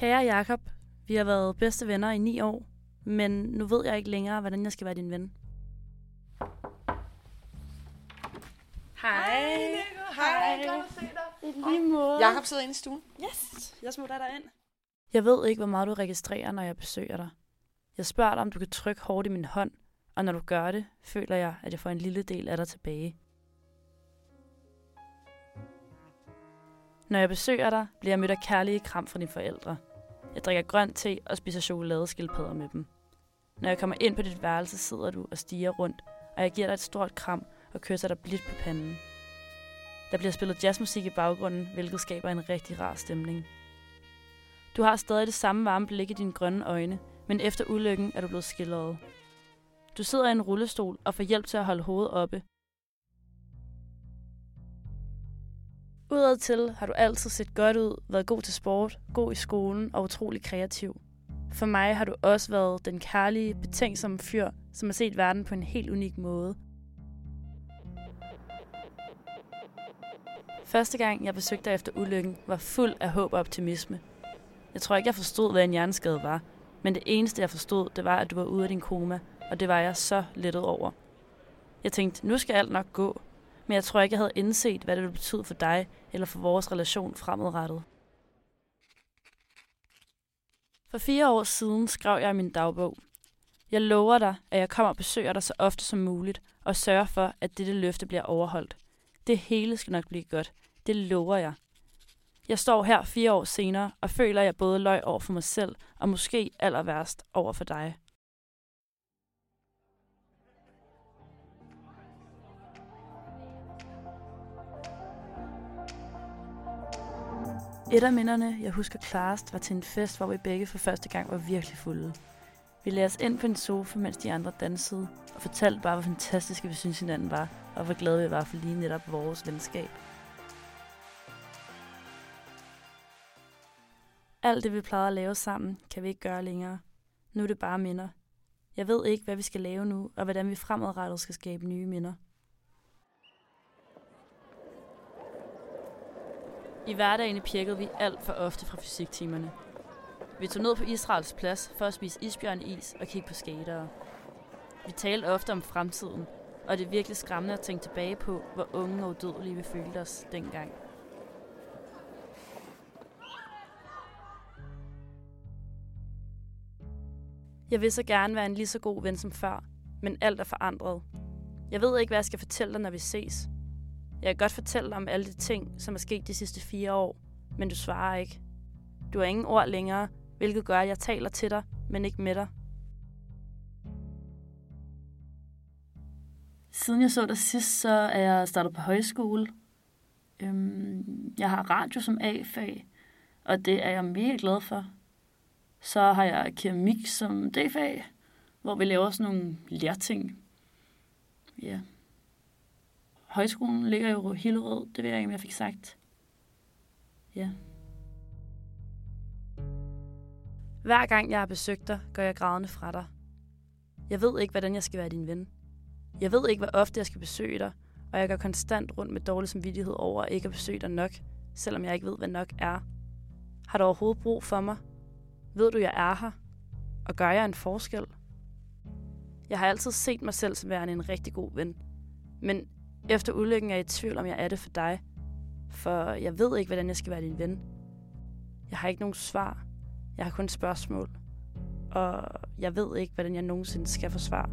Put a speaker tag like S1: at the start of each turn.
S1: Kære Jakob, vi har været bedste venner i ni år, men nu ved jeg ikke længere, hvordan jeg skal være din ven. Hej.
S2: Nico. Hej, godt at se dig.
S1: I lige måde.
S2: Jakob sidder inde i stuen.
S1: Yes, jeg smutter dig ind. Jeg ved ikke, hvor meget du registrerer, når jeg besøger dig. Jeg spørger dig, om du kan trykke hårdt i min hånd, og når du gør det, føler jeg, at jeg får en lille del af dig tilbage. Når jeg besøger dig, bliver jeg mødt af kærlige kram fra dine forældre. Jeg drikker grøn te og spiser chokoladeskildpadder med dem. Når jeg kommer ind på dit værelse, sidder du og stiger rundt, og jeg giver dig et stort kram og kysser dig blidt på panden. Der bliver spillet jazzmusik i baggrunden, hvilket skaber en rigtig rar stemning. Du har stadig det samme varme blik i dine grønne øjne, men efter ulykken er du blevet skildret. Du sidder i en rullestol og får hjælp til at holde hovedet oppe. Udadtil har du altid set godt ud, været god til sport, god i skolen og utrolig kreativ. For mig har du også været den kærlige, betænksomme fyr, som har set verden på en helt unik måde. Første gang, jeg besøgte dig efter ulykken, var fuld af håb og optimisme. Jeg tror ikke, jeg forstod, hvad en hjerneskade var, men det eneste, jeg forstod, det var, at du var ude af din koma, og det var jeg så lettet over. Jeg tænkte, nu skal alt nok gå, men jeg tror ikke, jeg havde indset, hvad det ville betyde for dig eller for vores relation fremadrettet. For fire år siden skrev jeg i min dagbog. Jeg lover dig, at jeg kommer og besøger dig så ofte som muligt, og sørger for, at dette løfte bliver overholdt. Det hele skal nok blive godt. Det lover jeg. Jeg står her fire år senere og føler, at jeg både løg over for mig selv og måske aller værst over for dig. Et af minderne, jeg husker klarest, var til en fest, hvor vi begge for første gang var virkelig fulde. Vi lagde os ind på en sofa, mens de andre dansede, og fortalte bare, hvor fantastiske vi synes hinanden var, og hvor glade vi var for lige netop vores venskab. Alt det, vi plejede at lave sammen, kan vi ikke gøre længere. Nu er det bare minder. Jeg ved ikke, hvad vi skal lave nu, og hvordan vi fremadrettet skal skabe nye minder. I hverdagen pjekkede vi alt for ofte fra fysiktimerne. Vi tog ned på Israels plads for at spise isbjørnis og kigge på skatere. Vi talte ofte om fremtiden, og det er virkelig skræmmende at tænke tilbage på, hvor unge og udødelige vi følte os dengang. Jeg vil så gerne være en lige så god ven som før, men alt er forandret. Jeg ved ikke, hvad jeg skal fortælle dig, når vi ses. Jeg kan godt fortælle dig om alle de ting, som er sket de sidste fire år, men du svarer ikke. Du har ingen ord længere, hvilket gør, at jeg taler til dig, men ikke med dig. Siden jeg så dig sidst, så er jeg startet på højskole. Øhm, jeg har radio som A-fag, og det er jeg mega glad for. Så har jeg keramik som D-fag, hvor vi laver sådan nogle lærting. Ja. Højskolen ligger jo i Hillerød, det ved jeg ikke, om jeg fik sagt. Ja. Hver gang jeg har besøgt dig, går jeg grædende fra dig. Jeg ved ikke, hvordan jeg skal være din ven. Jeg ved ikke, hvor ofte jeg skal besøge dig, og jeg går konstant rundt med dårlig samvittighed over ikke at besøge dig nok, selvom jeg ikke ved, hvad nok er. Har du overhovedet brug for mig? Ved du, jeg er her? Og gør jeg en forskel? Jeg har altid set mig selv som værende en rigtig god ven. Men efter ulykken er jeg i tvivl, om jeg er det for dig. For jeg ved ikke, hvordan jeg skal være din ven. Jeg har ikke nogen svar. Jeg har kun spørgsmål. Og jeg ved ikke, hvordan jeg nogensinde skal få svar.